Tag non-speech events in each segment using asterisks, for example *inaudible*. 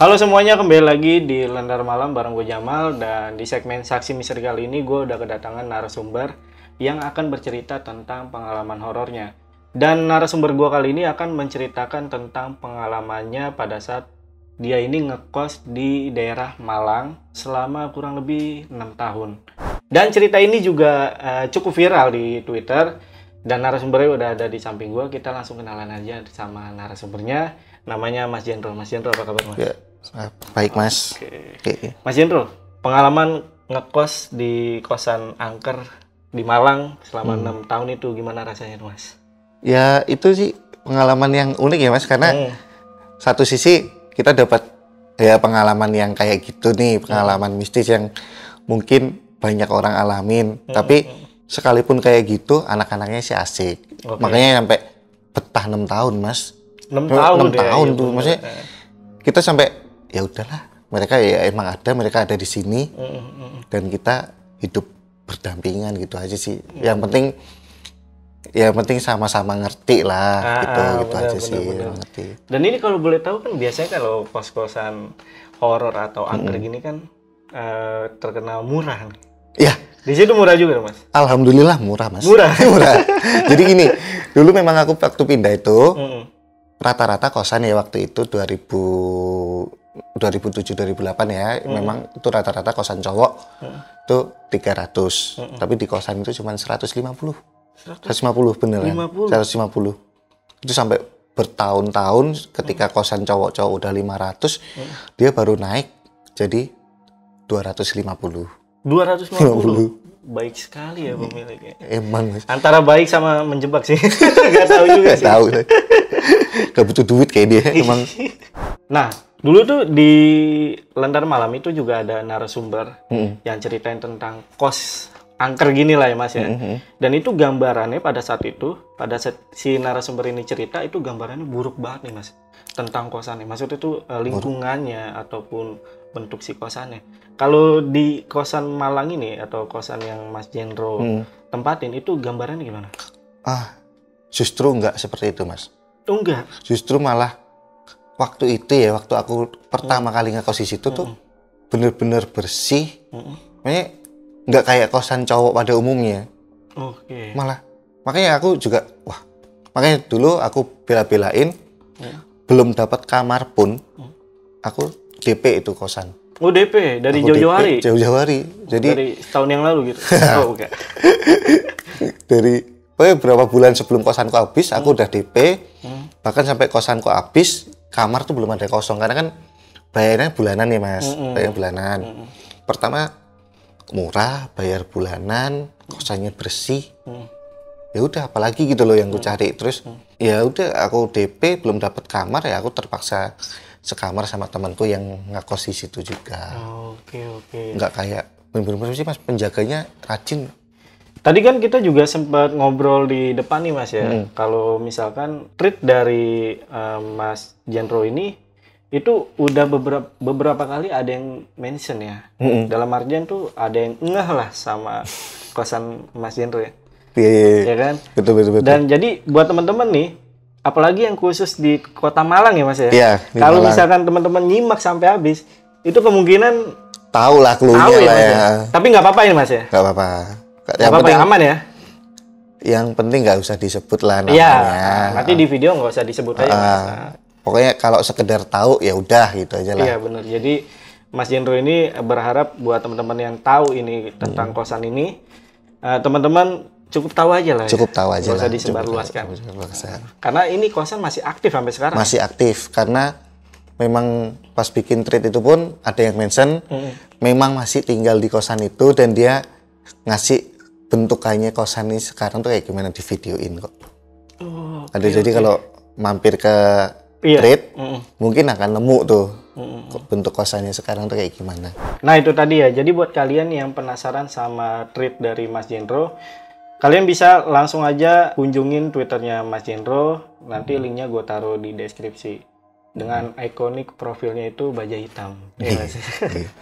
Halo semuanya, kembali lagi di Lentera Malam bareng gue Jamal dan di segmen Saksi Misteri kali ini gue udah kedatangan narasumber yang akan bercerita tentang pengalaman horornya. Dan narasumber gue kali ini akan menceritakan tentang pengalamannya pada saat dia ini ngekos di daerah Malang selama kurang lebih enam tahun. Dan cerita ini juga eh, cukup viral di Twitter dan narasumbernya udah ada di samping gue. Kita langsung kenalan aja sama narasumbernya. Namanya Mas Jendro. Mas Jendro apa kabar Mas? Ya, ah, baik mas. Oke. Oke. Mas Jendro, pengalaman ngekos di kosan angker di Malang selama Hmm. enam tahun itu gimana rasanya Mas? Ya itu sih pengalaman yang unik ya mas, karena Hmm. satu sisi kita dapat ya pengalaman yang kayak gitu nih, pengalaman mistis yang mungkin banyak orang alamin. Tapi sekalipun kayak gitu, anak-anaknya sih asik. Oke. Makanya sampai betah enam tahun mas. enam tahun enam ya, tahun iya tuh, maksudnya Eh, Kita sampai ya udahlah, mereka ya emang ada, mereka ada di sini mm, mm, mm. dan kita hidup berdampingan gitu aja sih. Yang penting ya penting sama-sama ngerti lah Ah, gitu ah, gitu benar, aja benar, sih benar. ngerti. Dan ini kalau boleh tahu kan biasanya kalau kos-kosan horor atau angker gini kan eh, terkenal murah. nih. Ya, Di situ murah juga, Mas. alhamdulillah murah mas. Murah. *laughs* murah. Jadi gini, dulu memang aku waktu pindah itu Mm, rata-rata kosan ya waktu itu 2000 2007 2008 ya, memang itu rata-rata kosan cowok itu 300. Tapi di kosan itu cuma 150. 150 beneran. 50. 150. Itu sampai bertahun-tahun ketika kosan cowok-cowok udah 500, dia baru naik jadi 250. 250. Baik sekali ya pemiliknya. Emang. Antara baik sama menjebak sih. *laughs* Gak tahu juga Gak sih. tahu. Gak butuh duit kayak dia *laughs* emang. Nah, dulu tuh di Lentera Malam itu juga ada narasumber Mm-mm. yang ceritain tentang kos angker gini lah ya Mas ya. Mm-hmm. Dan itu gambarannya pada saat itu, pada saat si narasumber ini cerita itu gambarannya buruk banget nih Mas. Tentang kosannya. Maksudnya itu eh, lingkungannya ataupun bentuk si kosannya. Kalau di kosan Malang ini atau kosan yang Mas Jendro Mm. tempatin itu gambarannya gimana? Ah, justru nggak seperti itu mas. Oh enggak. Justru malah waktu itu ya, waktu aku pertama kali ngekos di situ tuh bener-bener bersih. Mm-mm. Makanya nggak kayak kosan cowok pada umumnya. Oke. Malah makanya aku juga wah. Makanya dulu aku bela-belain Ya. belum dapat kamar pun Hmm. aku DP itu kosan. Oh DP dari jauh-jauh hari. Jauh-jauh hari. Jadi dari setahun yang lalu gitu. *laughs* oh, enggak. *laughs* dari pokoknya berapa bulan sebelum kosanku habis aku udah DP Hmm. bahkan sampai kosanku habis kamar tuh belum ada kosong karena kan bayarnya bulanan ya mas Mm-mm. bayar bulanan Mm-mm. pertama murah bayar bulanan kosannya bersih Hmm. ya udah apalagi gitu loh yang ku cari terus ya udah aku DP belum dapat kamar ya aku terpaksa sekamar sama temanku yang ngekos di situ juga Oke oke. nggak kayak bener-bener sih mas penjaganya rajin Tadi kan kita juga sempat ngobrol di depan nih Mas ya. Hmm. Kalau misalkan treat dari eh, Mas Jendro ini itu udah beberapa beberapa kali ada yang mention ya. Mm-mm. Dalam artian tuh ada yang ngeh lah sama kosan Mas Jendro ya. Iya, iya, iya. Ya kan? betul betul betul Dan jadi buat teman-teman nih, apalagi yang khusus di Kota Malang ya Mas ya. Iya, Kalau misalkan teman-teman nyimak sampai habis, itu kemungkinan tahu lah tahu ya lah ya. ya. Tapi nggak apa-apa ini Mas ya. Nggak apa-apa. Yang apa-apa penting, yang aman ya. yang penting nggak usah disebut lah Iya. namanya. Nanti di video nggak usah disebut aja. Mas. Nah, pokoknya kalau sekedar tahu ya udah gitu aja lah. Iya benar. Jadi Mas Jendro ini berharap buat teman-teman yang tahu ini tentang kosan ini, eh, teman-teman cukup tahu aja lah. ya. Cukup tahu aja Nggak usah disebarluaskan. Karena ini kosan masih aktif sampai sekarang. Masih aktif karena memang pas bikin treat itu pun ada yang mention Mm. memang masih tinggal di kosan itu dan dia ngasih bentukannya kosan ini sekarang tuh kayak gimana di videoin kok. Oh, Ada jadi kalau mampir ke Iya. trade, Mm-mm. mungkin akan nemu tuh Mm-mm. kok bentuk kosannya sekarang tuh kayak gimana. Nah itu tadi ya. Jadi buat kalian yang penasaran sama tweet dari Mas Jendro, kalian bisa langsung aja kunjungin twitternya Mas Jendro. Nanti linknya gue taruh di deskripsi. Dengan ikonik profilnya itu baja hitam. Iya nggak sih?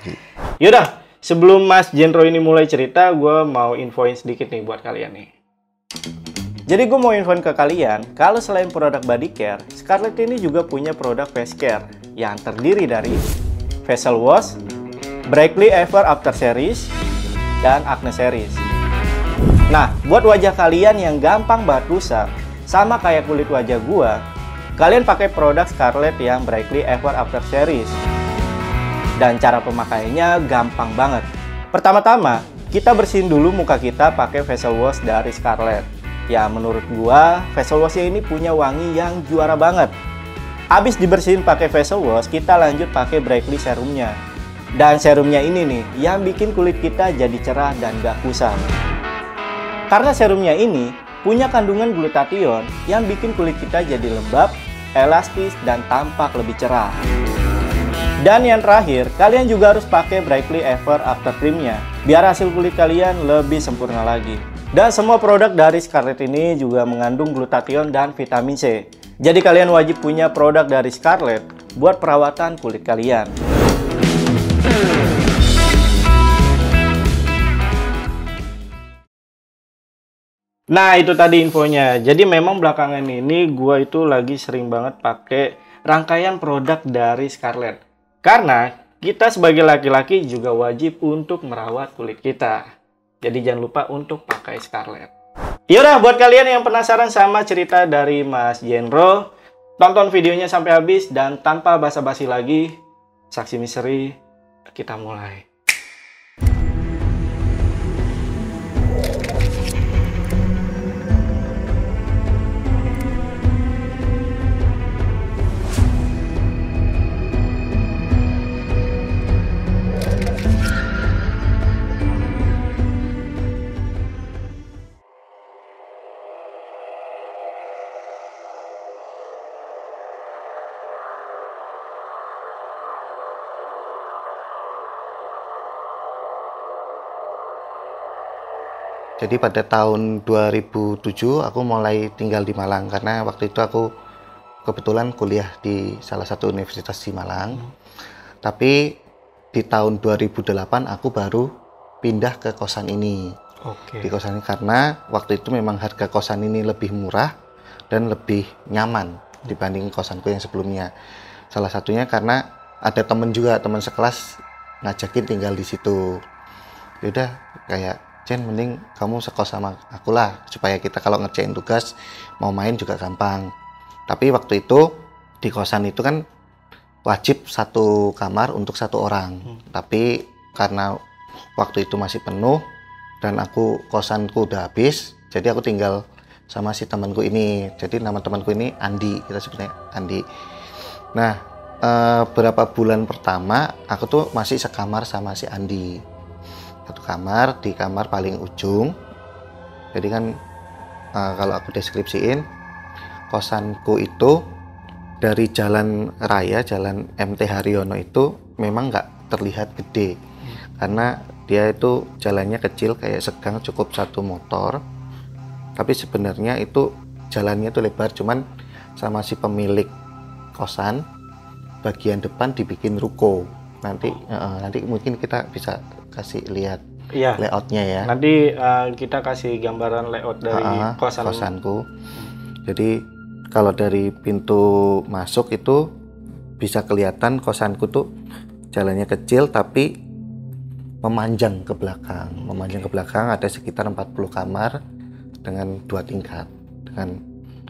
*laughs* Yaudah, sebelum Mas Jendro ini mulai cerita, gue mau infoin sedikit nih buat kalian nih. Jadi gue mau infoin ke kalian, kalau selain produk body care, Scarlett ini juga punya produk face care yang terdiri dari facial wash, Brightly Ever After Series, dan Acne Series. Nah, buat wajah kalian yang gampang banget rusak, sama kayak kulit wajah gua, kalian pakai produk Scarlett yang Brightly Ever After Series. Dan cara pemakaiannya gampang banget. Pertama-tama, kita bersihin dulu muka kita pakai facial wash dari Scarlett. Ya, menurut gua, facial washnya ini punya wangi yang juara banget. Abis dibersihin pakai facial wash, kita lanjut pakai Brightly serumnya. Dan serumnya ini nih, yang bikin kulit kita jadi cerah dan gak kusam. Karena serumnya ini punya kandungan glutathione yang bikin kulit kita jadi lembab, elastis, dan tampak lebih cerah. Dan yang terakhir, kalian juga harus pakai Brightly Ever After Creamnya, biar hasil kulit kalian lebih sempurna lagi. Dan semua produk dari Scarlett ini juga mengandung glutathione dan vitamin C. Jadi kalian wajib punya produk dari Scarlett buat perawatan kulit kalian. Nah itu tadi infonya. Jadi memang belakangan ini gua itu lagi sering banget pakai rangkaian produk dari Scarlett. Karena kita sebagai laki-laki juga wajib untuk merawat kulit kita. Jadi jangan lupa untuk pakai Scarlett. Yaudah buat kalian yang penasaran sama cerita dari Mas Jenro, tonton videonya sampai habis dan tanpa basa-basi lagi, saksi misteri kita mulai. Jadi pada tahun 2007 aku mulai tinggal di Malang karena waktu itu aku kebetulan kuliah di salah satu universitas di Malang. Tapi di tahun 2008 aku baru pindah ke kosan ini. Oke. Di kosan ini karena waktu itu memang harga kosan ini lebih murah dan lebih nyaman dibanding kosanku yang sebelumnya. Salah satunya karena ada temen juga teman sekelas ngajakin tinggal di situ. Yaudah kayak Jen mending kamu sekos sama aku lah supaya kita kalau ngerjain tugas mau main juga gampang. Tapi waktu itu di kosan itu kan wajib satu kamar untuk satu orang. Tapi karena waktu itu masih penuh dan aku kosanku udah habis, jadi aku tinggal sama si temanku ini. Jadi nama temanku ini Andi, kita sebutnya Andi. Nah, eh, berapa bulan pertama aku tuh masih sekamar sama si Andi satu kamar di kamar paling ujung. Jadi kan eh, kalau aku deskripsiin kosanku itu dari jalan raya jalan MT Haryono itu memang nggak terlihat gede. Karena dia itu jalannya kecil kayak segang cukup satu motor. Tapi sebenarnya itu jalannya itu lebar cuman sama si pemilik kosan bagian depan dibikin ruko. Nanti eh, nanti mungkin kita bisa kasih lihat Iya. layoutnya ya Nanti uh, kita kasih gambaran layout dari Ah, kosan. kosanku. Jadi kalau dari pintu masuk itu bisa kelihatan kosanku tuh jalannya kecil tapi memanjang ke belakang. Memanjang ke belakang ada sekitar 40 kamar dengan dua tingkat dengan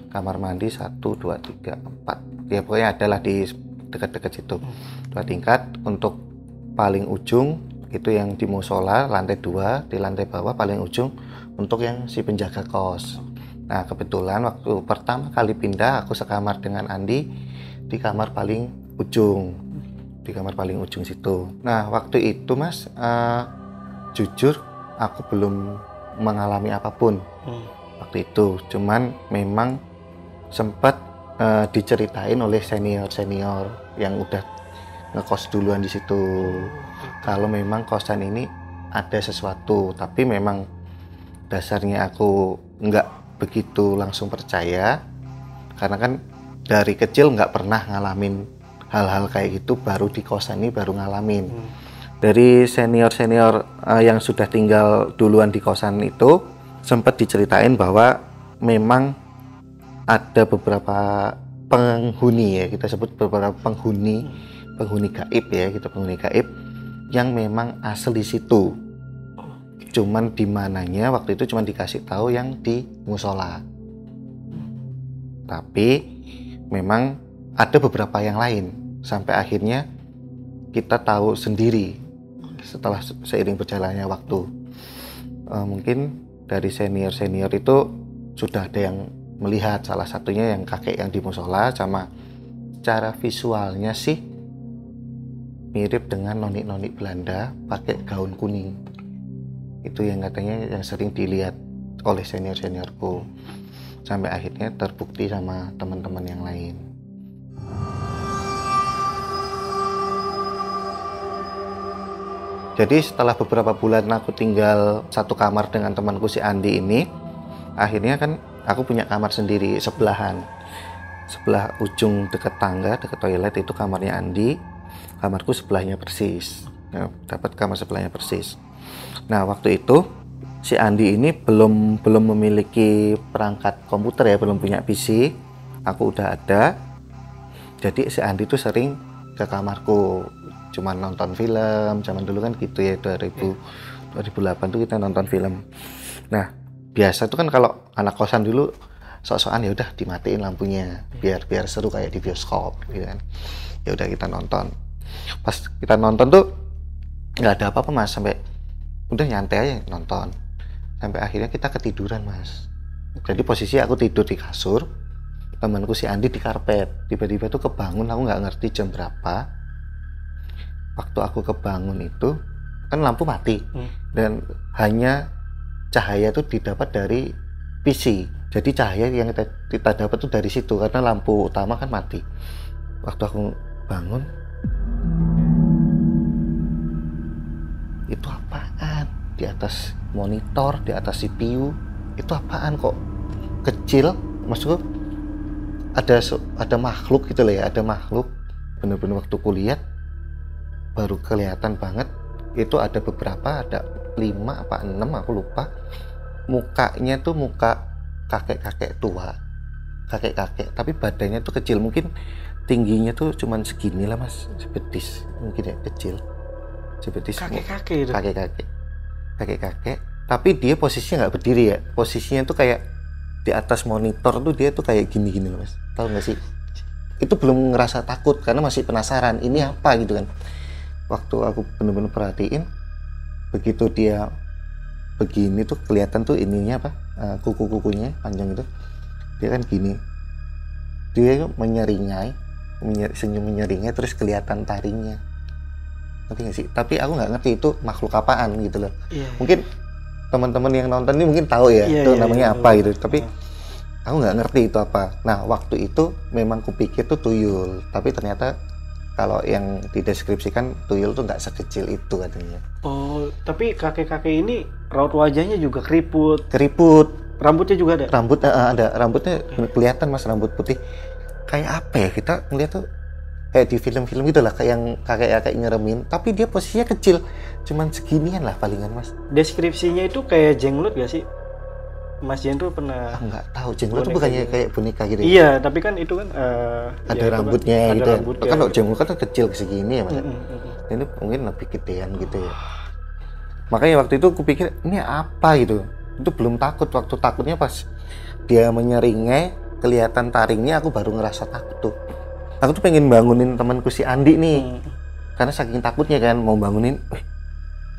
kamar mandi satu dua tiga empat ya pokoknya adalah di dekat-dekat situ dua tingkat untuk paling ujung itu yang di musola lantai dua di lantai bawah paling ujung untuk yang si penjaga kos. Nah kebetulan waktu pertama kali pindah aku sekamar dengan Andi di kamar paling ujung. Di kamar paling ujung situ. Nah waktu itu mas eh, jujur aku belum mengalami apa pun Hmm. waktu itu. Cuman memang sempat uh, diceritain oleh senior senior yang udah ngekos duluan di situ kalau memang kosan ini ada sesuatu tapi memang dasarnya aku nggak begitu langsung percaya karena kan dari kecil nggak pernah ngalamin hal-hal kayak gitu baru di kosan ini baru ngalamin hmm. dari senior senior uh, yang sudah tinggal duluan di kosan itu sempat diceritain bahwa memang ada beberapa penghuni ya kita sebut beberapa penghuni penghuni gaib ya kita penghuni gaib yang memang asal di situ. Cuman di mananya waktu itu cuma dikasih tahu yang di musola. Tapi memang ada beberapa yang lain. Sampai akhirnya kita tahu sendiri setelah seiring berjalannya waktu. Uh, mungkin dari senior senior itu sudah ada yang melihat salah satunya yang kakek yang di musola sama cara visualnya sih mirip dengan nonik-nonik Belanda pakai gaun kuning. Itu yang katanya yang sering dilihat oleh senior-seniorku sampai akhirnya terbukti sama teman-teman yang lain. Jadi setelah beberapa bulan aku tinggal satu kamar dengan temanku si Andi ini akhirnya kan aku punya kamar sendiri sebelahan. Sebelah ujung dekat tangga dekat toilet itu kamarnya Andi kamarku sebelahnya persis. Ya, dapat kamar sebelahnya persis. Nah waktu itu si Andi ini belum belum memiliki perangkat komputer ya belum punya PC aku udah ada. Jadi si Andi tuh sering ke kamarku. Cuma nonton film zaman dulu kan gitu ya 2000 2008 tuh kita nonton film. Nah biasa tuh kan kalau anak kosan dulu sok-sokan ya udah dimatiin lampunya biar biar seru kayak di bioskop gitu kan. Ya udah kita nonton pas kita nonton tuh nggak ada apa-apa mas sampai udah nyantai aja nonton sampai akhirnya kita ketiduran mas jadi posisi aku tidur di kasur temanku si Andi di karpet tiba-tiba tuh kebangun aku nggak ngerti jam berapa waktu aku kebangun itu kan lampu mati hmm. dan hanya cahaya itu didapat dari PC. Jadi cahaya yang kita, kita dapat tuh dari situ karena lampu utama kan mati. Waktu aku bangun, itu apaan? Di atas monitor, di atas CPU, itu apaan kok kecil? Maksudku ada ada makhluk gitu loh ya, ada makhluk. Bener-bener waktu kulihat baru kelihatan banget itu ada beberapa ada lima apa enam aku lupa mukanya tuh muka kakek-kakek tua kakek-kakek tapi badannya tuh kecil mungkin tingginya tuh cuman segini lah mas. Sebetis mungkin ya kecil. Sebetis kakek-kakek kakek-kakek. Kakek-kakek. Tapi dia posisinya nggak berdiri ya. Posisinya tuh kayak di atas monitor tuh dia tuh kayak gini-gini mas. Tahu nggak sih? Itu belum ngerasa takut karena masih penasaran ini apa gitu kan. Waktu aku bener-bener perhatiin begitu dia begini tuh kelihatan tuh ininya apa uh, kuku-kukunya panjang itu. Dia kan gini. Dia menyeringai menyer, senyum menyeringai terus kelihatan taringnya ngerti gak sih tapi aku nggak ngerti itu makhluk apaan gitu loh yeah, iya. mungkin teman-teman yang nonton ini mungkin tahu ya yeah, itu yeah, namanya yeah, apa yeah. gitu tapi aku nggak ngerti itu apa nah waktu itu memang kupikir tuh tuyul tapi ternyata kalau yang dideskripsikan tuyul tuh nggak sekecil itu katanya. Oh, tapi kakek-kakek ini raut wajahnya juga keriput. Keriput. Rambutnya juga ada. Rambut uh, ada, rambutnya kelihatan mas rambut putih. Kayak apa ya kita ngeliat tuh kayak di film-film gitu lah kayak yang kakek-kakek nyeremin tapi dia posisinya kecil cuman seginian lah palingan mas deskripsinya itu kayak jenglot gak sih Mas Jen tuh pernah ah, nggak tahu jenglot tuh bukannya gitu. kayak boneka gitu ya? Iya, tapi kan itu kan uh, ada ya, rambutnya kan, gitu. Ada rambutnya. Kan kalau jenglot kan kecil segini ya, Mas. Mm -hmm. Ini mungkin lebih gedean gitu ya. Makanya waktu itu aku pikir ini apa gitu. Itu belum takut waktu takutnya pas dia menyeringai kelihatan taringnya aku baru ngerasa takut tuh. Aku tuh pengen bangunin temanku si Andi nih. Hmm. Karena saking takutnya kan mau bangunin, eh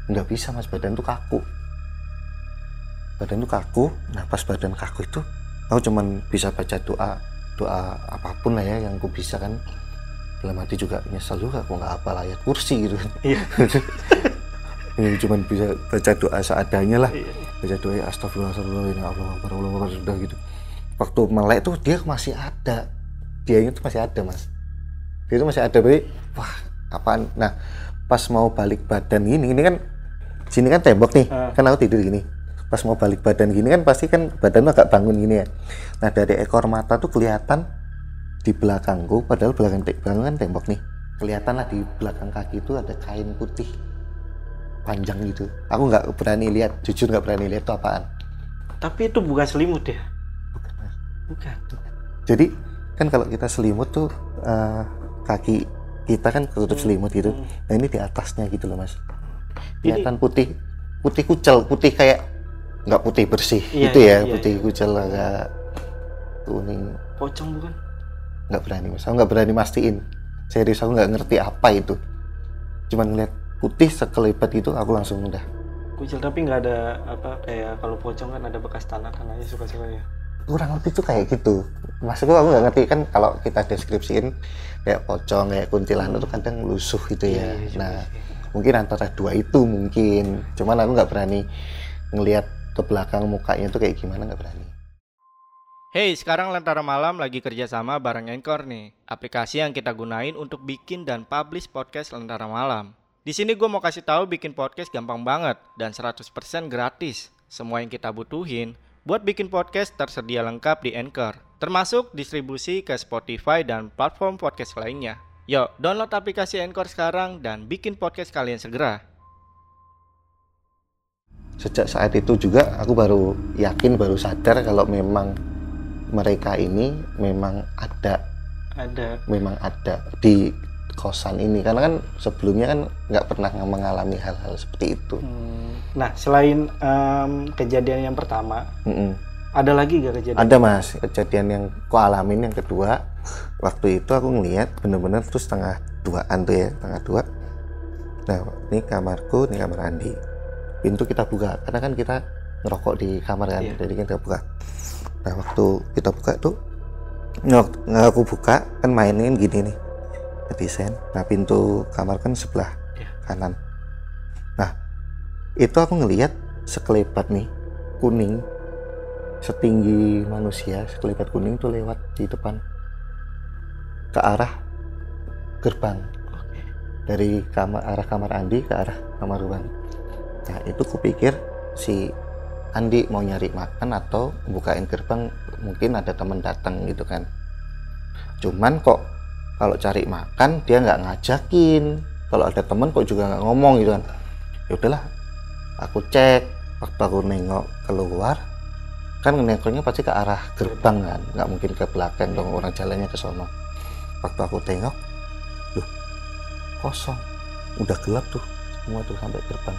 nggak bisa mas badan tuh kaku badan itu kaku nah pas badan kaku itu aku cuman bisa baca doa doa apa pun lah ya yang aku bisa kan dalam hati juga nyesel juga aku nggak apa ayat kursi gitu kan iya. *laughs* ini cuma bisa baca doa seadanya lah iya. baca doa ya astagfirullah astagfirullah Allah akbar Allah sudah gitu waktu melek tuh dia masih ada. Dia itu masih ada mas. Dia itu masih ada berarti wah apaan nah pas mau balik badan gini ini kan sini kan tembok nih Ah. kan aku tidur gini. Pas mau balik badan gini kan pasti kan badan agak bangun gini ya. Nah dari ekor mata tuh kelihatan di belakangku padahal belakang belakang kan tembok nih. Kelihatan lah di belakang kaki itu ada kain putih panjang gitu. Aku nggak berani lihat jujur nggak berani lihat itu apaan. Tapi itu bukan selimut ya? Bukan. jadi kan kalau kita selimut tuh eh, kaki kita kan ketutup selimut gitu nah ini di atasnya gitu loh mas kelihatan putih putih kucel putih kayak nggak putih bersih Iya, gitu ya iya, putih iya. kucel agak kuning Pocong bukan? nggak berani mas aku nggak berani mastiin serius aku nggak ngerti apa itu cuman ngeliat putih sekelebat itu aku langsung udah Kucil tapi nggak ada apa kayak kalau pocong kan ada bekas tanah tanahnya suka-suka ya. Kurang lebih tuh kayak gitu maksudku aku nggak ngerti kan kalau kita deskripsiin kayak pocong kayak kuntilanak tuh kadang lusuh gitu ya Iya, iya juga nah sih. mungkin antara dua itu mungkin cuman aku nggak berani ngelihat ke belakang mukanya tuh kayak gimana nggak berani Hey, sekarang Lentera Malam lagi kerjasama bareng Anchor nih, aplikasi yang kita gunain untuk bikin dan publish podcast Lentera Malam. Di sini gue mau kasih tahu bikin podcast gampang banget dan 100% gratis. Semua yang kita butuhin buat bikin podcast tersedia lengkap di Anchor, termasuk distribusi ke Spotify dan platform podcast lainnya. Yuk, download aplikasi Anchor sekarang dan bikin podcast kalian segera. sejak saat itu juga aku baru yakin baru sadar kalau memang mereka ini memang ada Ada memang ada di kosan ini. Karena kan sebelumnya kan nggak pernah mengalami hal-hal seperti itu. Hmm, Nah, selain em, kejadian yang pertama, Mm-mm. ada lagi gak kejadian? ada mas. Kejadian yang ku alamin yang kedua waktu itu aku ngeliat bener-bener tuh setengah duaan tuh ya setengah dua. Nah ini kamarku ini kamar Andi. Pintu kita buka karena kan kita ngerokok di kamar kan Iya. jadi kan kita buka. Nah waktu kita buka tuh nggak aku buka kan mainin gini nih desain nah pintu kamar kan sebelah Iya. kanan nah itu aku ngelihat sekelebat nih kuning setinggi manusia sekelebat kuning tuh lewat di depan ke arah gerbang dari kamar arah kamar Andi ke arah kamar Ruan. Nah itu kupikir si Andi mau nyari makan atau bukain gerbang mungkin ada teman datang gitu kan. Cuman kok kalau cari makan dia nggak ngajakin. Kalau ada teman kok juga nggak ngomong gitu kan. Ya udahlah, aku cek. Waktu aku nengok keluar kan nengoknya pasti ke arah gerbang kan. Nggak mungkin ke belakang dong orang jalannya ke sono. Waktu aku tengok loh kosong. Udah gelap tuh semua tuh sampai gerbang.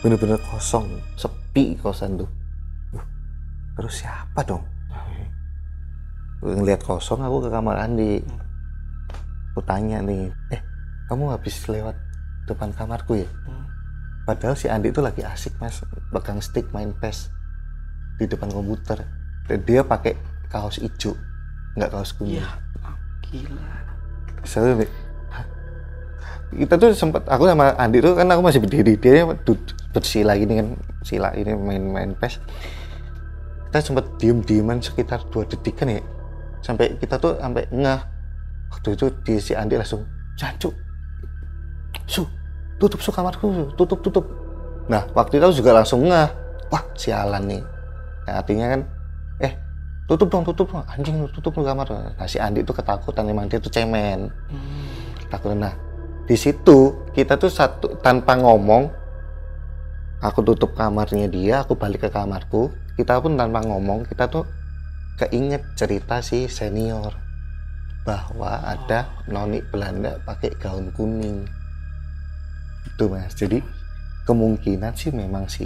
Bener-bener kosong sepi kosan tuh. Loh, terus siapa dong? Ngeliat kosong aku ke kamar Andi aku tanya nih eh kamu habis lewat depan kamarku ya? Hmm. padahal si Andi itu lagi asik mas pegang stick main PES di depan komputer. Dan dia pakai kaos hijau nggak kaos kuning. Iya, gila. saya kita tuh sempat aku sama Andi tuh kan aku masih berdiri dia bersila gini kan sila ini main-main pes kita sempat diem-dieman sekitar dua detik kan ya sampai kita tuh sampai ngeh waktu itu di si Andi langsung jancuk su tutup su kamarku Su. tutup tutup. Nah waktu itu juga langsung ngeh wah sialan nih. Nah, artinya kan eh tutup dong tutup dong. Anjing lu tutup dong kamar. Nah si Andi tuh ketakutan emang dia tuh cemen. Hmm. takut nah di situ kita tuh satu tanpa ngomong aku tutup kamarnya dia aku balik ke kamarku kita pun tanpa ngomong kita tuh keinget cerita si senior bahwa ada noni Belanda pakai gaun kuning itu mas jadi kemungkinan sih memang si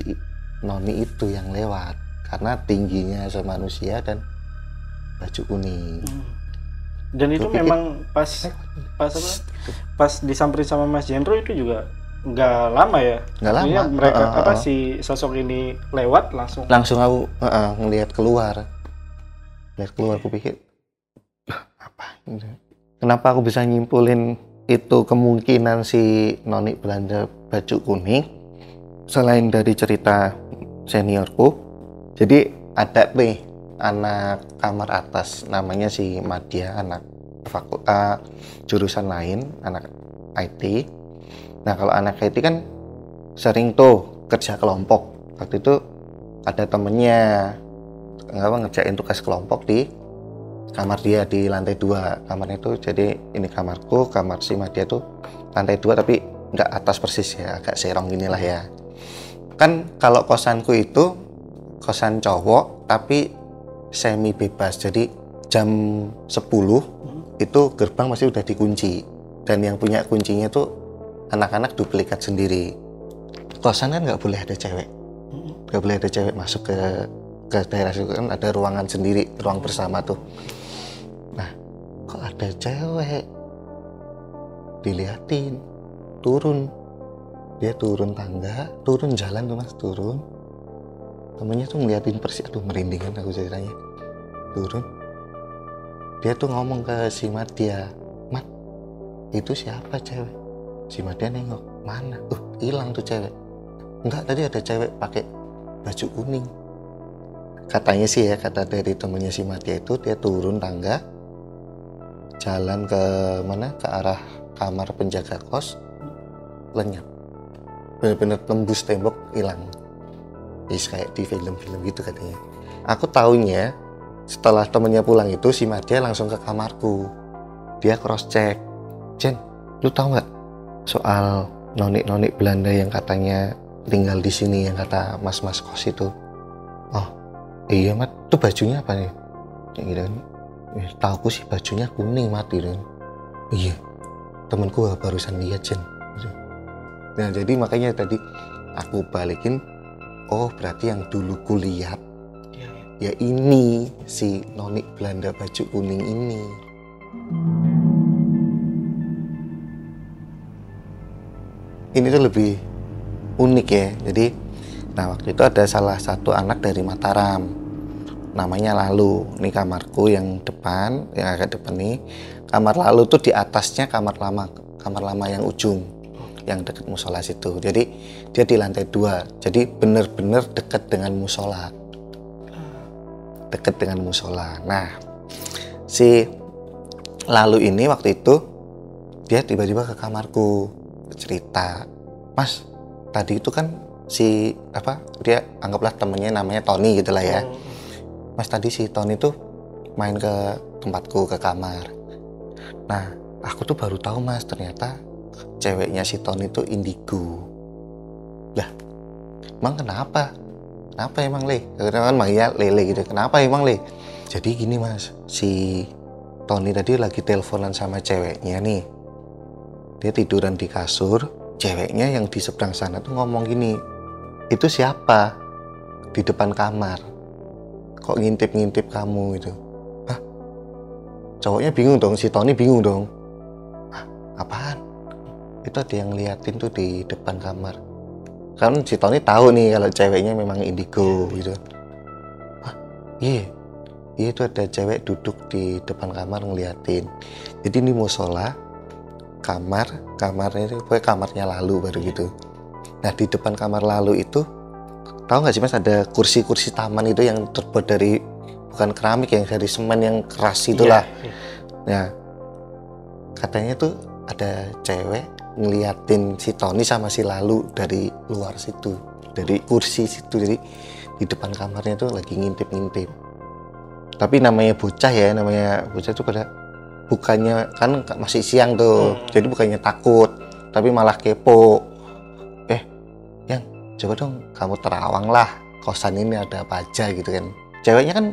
noni itu yang lewat karena tingginya semanusia dan baju kuning Hmm. Dan itu pikir- memang pas pas apa? Pas disamperin sama Mas Jendro itu juga nggak lama ya? Nggak lama. Mereka Uh, uh, apa uh. si sosok ini lewat langsung. langsung aku uh, ngelihat keluar lihat keluar aku pikir "Lah, apa ini?" kenapa aku bisa nyimpulin itu kemungkinan si noni Belanda baju kuning selain dari cerita seniorku jadi ada nih anak kamar atas namanya si Madia anak faku, uh, jurusan lain, anak IT. Nah kalau anak IT kan sering tuh kerja kelompok. Waktu itu ada temennya apa ngerjain tugas kelompok di kamar dia di lantai dua. Kamarnya itu jadi ini kamarku kamar si Madia tuh lantai dua tapi nggak atas persis ya agak serong inilah ya. Kan kalau kosanku itu kosan cowok tapi semi bebas. Jadi jam 10 itu gerbang masih udah dikunci. Dan yang punya kuncinya tuh anak-anak duplikat sendiri. Kosan kan nggak boleh ada cewek. Nggak boleh ada cewek masuk ke ke daerah situ. Kan ada ruangan sendiri ruang bersama tuh kok ada cewek? Diliatin. Turun. Dia turun tangga. Turun jalan tuh mas. Turun. Temennya tuh ngeliatin persis merinding kan aku ceritanya. Turun. Dia tuh ngomong ke si Madia. Mat itu siapa cewek? Si Madia nengok mana? Uh hilang tuh cewek. Enggak tadi ada cewek pakai baju kuning. Katanya sih ya kata dari temennya si Matia itu dia turun tangga jalan ke mana? Ke arah kamar penjaga kos. Lenyap. Bener-bener tembus tembok hilang. Is kayak di film-film gitu katanya. Aku tahunya setelah temennya pulang itu si Matia langsung ke kamarku. Dia cross check Jen lu tahu nggak soal nonik-nonik Belanda yang katanya tinggal di sini yang kata mas-mas kos itu. Oh iya mat. Tuh bajunya apa nih? Kan eh, tahu sih bajunya kuning mat gitu kan iya temanku barusan lihat Jen nah jadi makanya tadi aku balikin oh berarti yang dulu kulihat ya ini si nonik Belanda baju kuning ini. Ini tuh lebih unik ya. Jadi nah waktu itu ada salah satu anak dari Mataram namanya Lalu. Ini kamarku yang depan yang agak depan nih. Kamar Lalu tuh di atasnya kamar lama kamar lama yang ujung yang dekat musola situ. Jadi dia di lantai dua. Jadi bener-bener dekat dengan musola. Dekat dengan musola. Nah si Lalu ini waktu itu dia tiba-tiba ke kamarku cerita. Mas tadi itu kan si apa dia anggaplah temennya namanya Tony gitu lah ya mas tadi si Tony tuh main ke tempatku ke kamar. Nah aku tuh baru tahu mas ternyata ceweknya si Tony tuh indigo. Lah emang kenapa? Kenapa emang le karena kan manggilnya lele gitu. Kenapa emang le jadi gini mas si Tony tadi lagi teleponan sama ceweknya nih. Dia tiduran di kasur ceweknya yang di seberang sana tuh ngomong gini itu siapa? Di depan kamar kok ngintip-ngintip kamu gitu. Hah? cowoknya bingung dong si Tony bingung dong. Hah, apaan? Itu ada yang liatin tuh di depan kamar. Kan si Tony tahu nih kalau ceweknya memang indigo gitu. Hah, iya. Iya itu ada cewek duduk di depan kamar ngeliatin. Jadi ini musola kamar kamarnya itu pokoknya kamarnya lalu baru gitu. Nah di depan kamar lalu itu tahu nggak sih mas ada kursi-kursi taman itu yang terbuat dari bukan keramik yang dari semen yang keras itulah. Iya, nah katanya tuh ada cewek ngeliatin si Tony sama si Lalu dari luar situ dari kursi situ. Jadi di depan kamarnya tuh lagi ngintip-ngintip. Tapi namanya bocah ya namanya bocah tuh pada bukannya kan masih siang tuh. Hmm. jadi bukannya takut tapi malah kepo coba dong kamu terawang lah kosan ini ada apa aja gitu kan. Ceweknya kan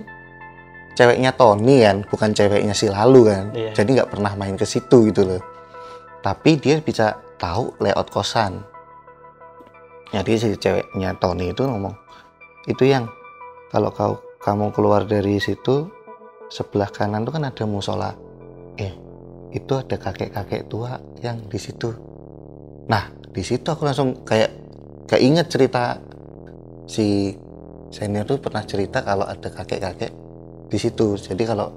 ceweknya Tony kan bukan ceweknya si Lalu kan. Iya. jadi nggak pernah main ke situ gitu loh. Tapi dia bisa tahu layout kosan. Jadi si ceweknya Tony itu ngomong itu yang kalau kau kamu keluar dari situ sebelah kanan tuh kan ada musola. Eh itu ada kakek-kakek tua yang di situ. Nah di situ aku langsung kayak keinget cerita si senior tuh pernah cerita kalau ada kakek-kakek di situ. Jadi kalau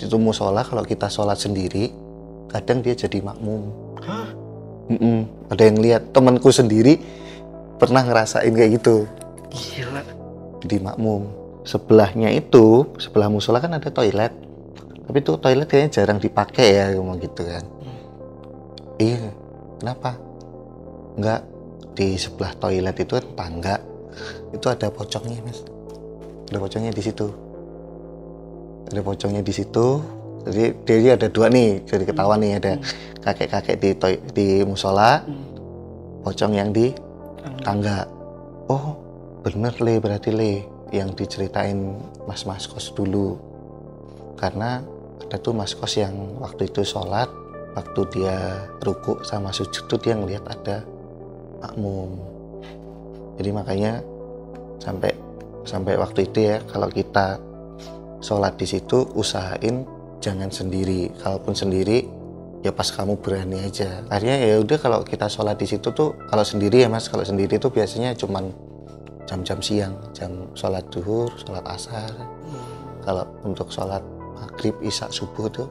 itu musola kalau kita sholat sendiri kadang dia jadi makmum. Hah? Mm-mm. ada yang lihat temanku sendiri pernah ngerasain kayak gitu. Gila. jadi makmum. Sebelahnya itu sebelah musola kan ada toilet. Tapi tuh toilet kayaknya jarang dipakai ya ngomong gitu kan. Iya kenapa? Enggak di sebelah toilet itu kan tangga itu ada pocongnya mas. Ada pocongnya di situ. Ada pocongnya di situ. Jadi dia ada dua nih jadi ketahuan nih ada kakek-kakek di toi- di musola pocong yang di tangga. oh bener le. Berarti le yang diceritain mas-mas kos dulu. Karena ada tuh mas kos yang waktu itu sholat waktu dia ruku sama sujud tuh dia ngeliat ada makmum. Jadi makanya sampai sampai waktu itu ya kalau kita sholat di situ usahain jangan sendiri. Kalaupun sendiri ya pas kamu berani aja. Akhirnya ya udah kalau kita sholat di situ tuh kalau sendiri ya mas kalau sendiri tuh biasanya cuman jam-jam siang. Jam sholat duhur sholat asar. Kalau untuk sholat maghrib isya subuh tuh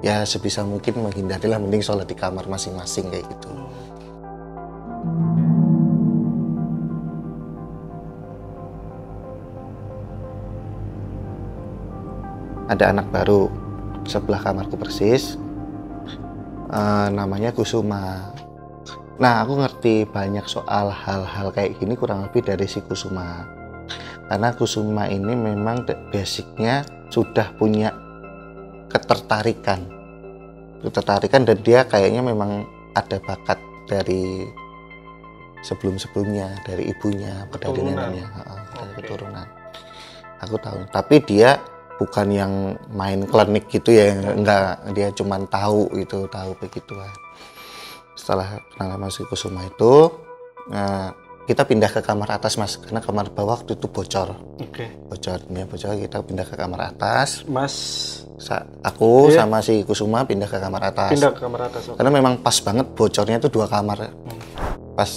ya sebisa mungkin menghindarilah mending sholat di kamar masing-masing kayak gitu ada anak baru sebelah kamarku persis. Eh, namanya Kusuma. Nah aku ngerti banyak soal hal-hal kayak gini kurang lebih dari si Kusuma. Karena Kusuma ini memang basicnya sudah punya ketertarikan. Ketertarikan dan dia kayaknya memang ada bakat dari sebelum-sebelumnya dari ibunya pada Keturunan. neneknya. Dari keturunan. Aku tahu. Tapi dia bukan yang main klinik gitu ya enggak dia cuman tahu gitu tahu begituan setelah kenal sama si Kusuma itu nah, kita pindah ke kamar atas mas karena kamar bawah waktu itu bocor Oke. bocor ya bocor kita pindah ke kamar atas Mas Sa- aku Iya. sama si Kusuma pindah ke kamar atas pindah ke kamar atas. oke. karena memang pas banget bocornya itu dua kamar pas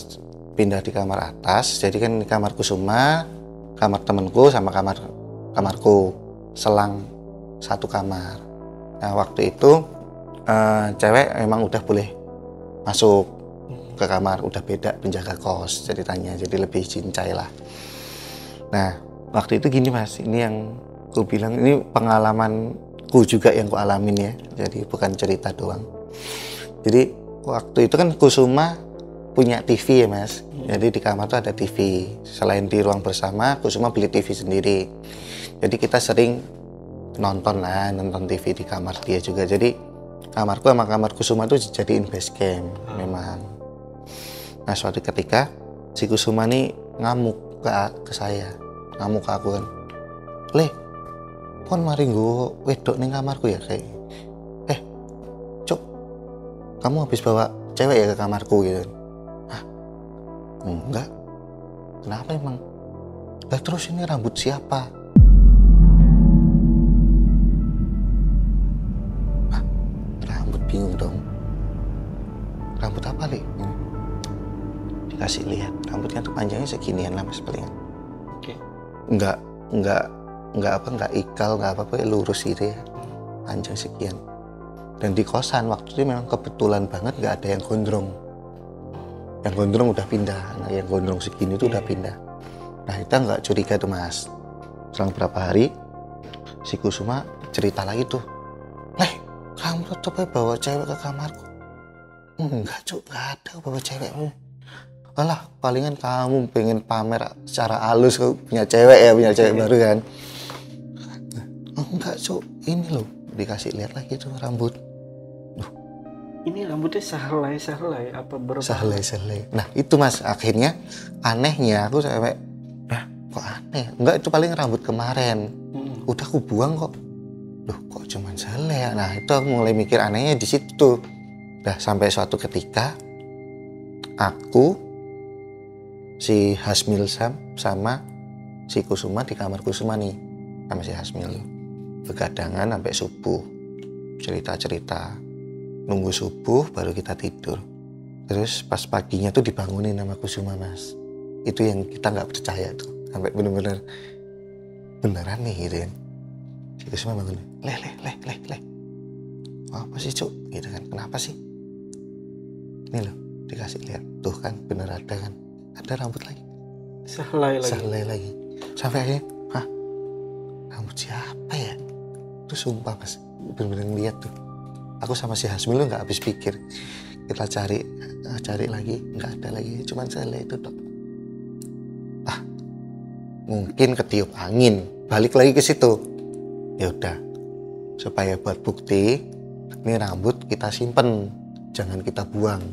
pindah di kamar atas jadi kan di kamar Kusuma kamar temenku sama kamar kamarku selang satu kamar. Nah waktu itu eh, cewek emang udah boleh masuk ke kamar. Udah beda penjaga kos ceritanya jadi lebih cincai lah. Nah waktu itu gini mas. Ini yang ku bilang ini pengalamanku juga yang ku alamin ya. Jadi bukan cerita doang. Jadi waktu itu kan Kusuma punya TV ya mas. Jadi di kamar tuh ada TV selain di ruang bersama Kusuma beli TV sendiri jadi kita sering nonton lah nonton TV di kamar dia juga. Jadi kamarku sama kamar Kusuma tuh jadiin base camp memang. Nah suatu ketika si Kusuma nih ngamuk ke, ke saya. Ngamuk ke aku kan. Le kon mari gue wedok nih kamarku ya kayak eh cuk kamu habis bawa cewek ya ke kamarku gitu Hah? enggak. Kenapa emang? Lah terus ini rambut siapa bingung dong. Rambut apa li? Hmm. dikasih lihat rambutnya tuh panjangnya seginian lah mas palingan Oke. nggak nggak nggak apa nggak ikal nggak apa apa lurus gitu ya. Panjang sekian. Dan di kosan waktu itu memang kebetulan banget nggak ada yang gondrong. Yang gondrong udah pindah. Nah yang gondrong segini tuh udah pindah. Nah kita nggak curiga tuh mas. Selang berapa hari si Kusuma cerita lagi tuh kamu tetep aja bawa cewek ke kamarku enggak cuk nggak ada bawa cewek Alah, palingan kamu pengen pamer secara halus kau punya cewek ya, punya cewek baru kan. Oh, enggak, Cuk. Ini loh, dikasih lihat lagi tuh rambut. Ini rambutnya sehelai sehelai apa berapa? Sehelai-sehelai. Nah, itu Mas, akhirnya anehnya aku sampai nah, kok aneh? Enggak, itu paling rambut kemarin. Hmm. Udah aku buang kok. Loh, kok cuman sehelai ya? Nah, itu aku mulai mikir anehnya di situ. Dah sampai suatu ketika aku si Hasmil Sam sama si Kusuma di kamar Kusuma nih sama si Hasmil. Begadangan sampai subuh. Cerita-cerita. Nunggu subuh baru kita tidur. Terus pas paginya tuh dibangunin sama Kusuma mas. Itu yang kita nggak percaya tuh. Sampai bener-bener beneran nih gitu si Kusuma bangun leh leh leh leh leh. Apa sih cuk? Gitu kan. Kenapa sih? Ini loh dikasih lihat. Tuh kan bener ada kan. Ada rambut lagi. Sehelai lagi. selai lagi. Sampai akhirnya hah? Rambut siapa ya? Itu sumpah mas. Bener-bener lihat tuh. Aku sama si Hasmil tuh nggak habis pikir. Kita cari eh, cari lagi. Nggak ada lagi. Cuman selai itu dok ah mungkin ketiup angin. Balik lagi ke situ ya udah. Supaya buat bukti ini rambut kita simpen jangan kita buang.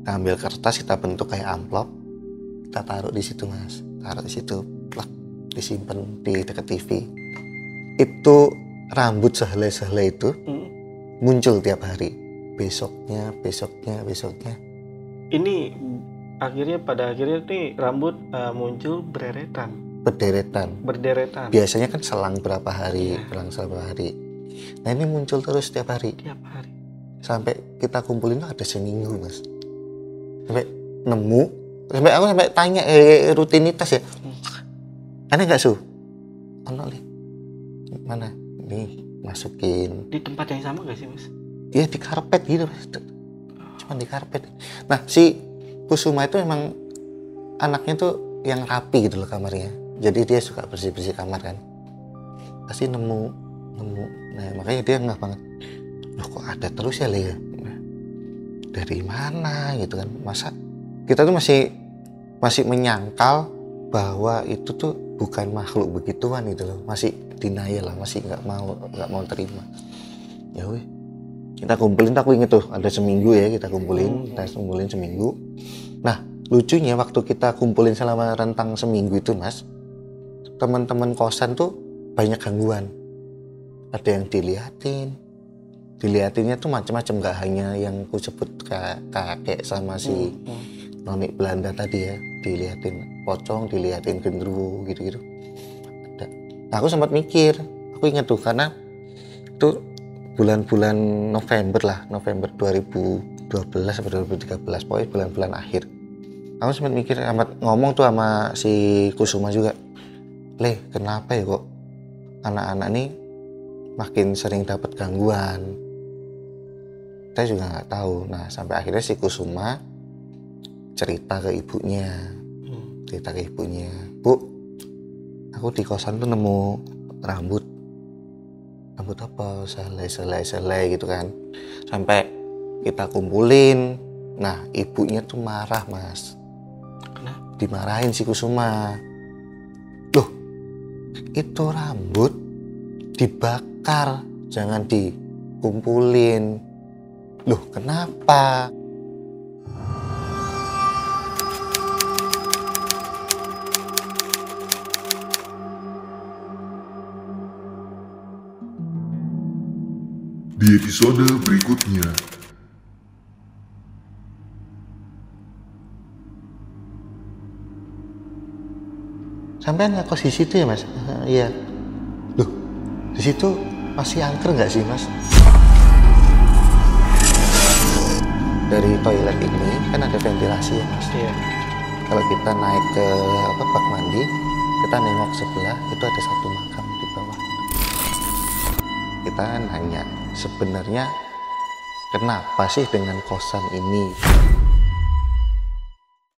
Kita ambil kertas kita bentuk kayak amplop. Kita taruh di situ mas. Taruh di situ plak disimpan di dekat TV itu rambut sehelai-sehelai itu Hmm. muncul tiap hari. Besoknya besoknya besoknya. Ini akhirnya pada akhirnya nih rambut eh, muncul bereretan, berderetan. Berderetan. Biasanya kan selang berapa hari Iya. selang berapa hari. Nah ini muncul terus tiap hari. Tiap hari. sampai kita kumpulin ada seminggu mas. Sampai nemu sampai aku sampai tanya eh, rutinitas ya? Aneh nggak su? Ono li mana? Nih masukin. Di tempat yang sama gak sih mas? dia di karpet gitu mas. Cuma di karpet. Nah si Kusuma itu emang anaknya tuh yang rapi gitu loh kamarnya jadi dia suka bersih bersih kamar kan? Pasti nemu nemu. Nah makanya dia nggak banget loh kok ada terus ya Lea Nah, dari mana? Gitu kan. Masa kita tuh masih masih menyangkal bahwa itu tuh bukan makhluk begituan gitu loh. Masih denial lah masih nggak mau nggak mau terima. Ya weh kita kumpulin. Aku inget tuh ada seminggu ya kita kumpulin. Kita kumpulin seminggu. Nah lucunya waktu kita kumpulin selama rentang seminggu itu mas teman-teman kosan tuh banyak gangguan. Ada yang diliatin. Diliatinnya tuh macam-macam nggak hanya yang ku sebut ka- kakek sama si Hmm. nonik Belanda tadi ya. Diliatin pocong diliatin gendruwo gitu-gitu. Nah, aku sempat mikir aku ingat tuh karena itu bulan-bulan November lah November 2012 atau 2013 pokoknya bulan-bulan akhir. Aku sempat mikir amat ngomong tuh sama si Kusuma juga Le kenapa ya kok anak-anak nih makin sering dapat gangguan? Saya juga nggak tahu. Nah sampai akhirnya si Kusuma cerita ke ibunya. Hmm. cerita ke ibunya. Bu aku di kosan tuh nemu rambut. Rambut apa? Selai selai selai gitu kan. Sampai kita kumpulin. Nah ibunya tuh marah mas. Kenapa? dimarahin si Kusuma itu rambut dibakar jangan dikumpulin. Loh kenapa? Di episode berikutnya, sampai nggak kos di situ ya mas? Iya. Loh di situ masih angker nggak sih mas? Dari toilet ini kan ada ventilasi ya mas? Iya. kalau kita naik ke apa bak mandi kita nengok sebelah itu ada satu makam di bawah. Kita nanya sebenarnya kenapa sih dengan kosan ini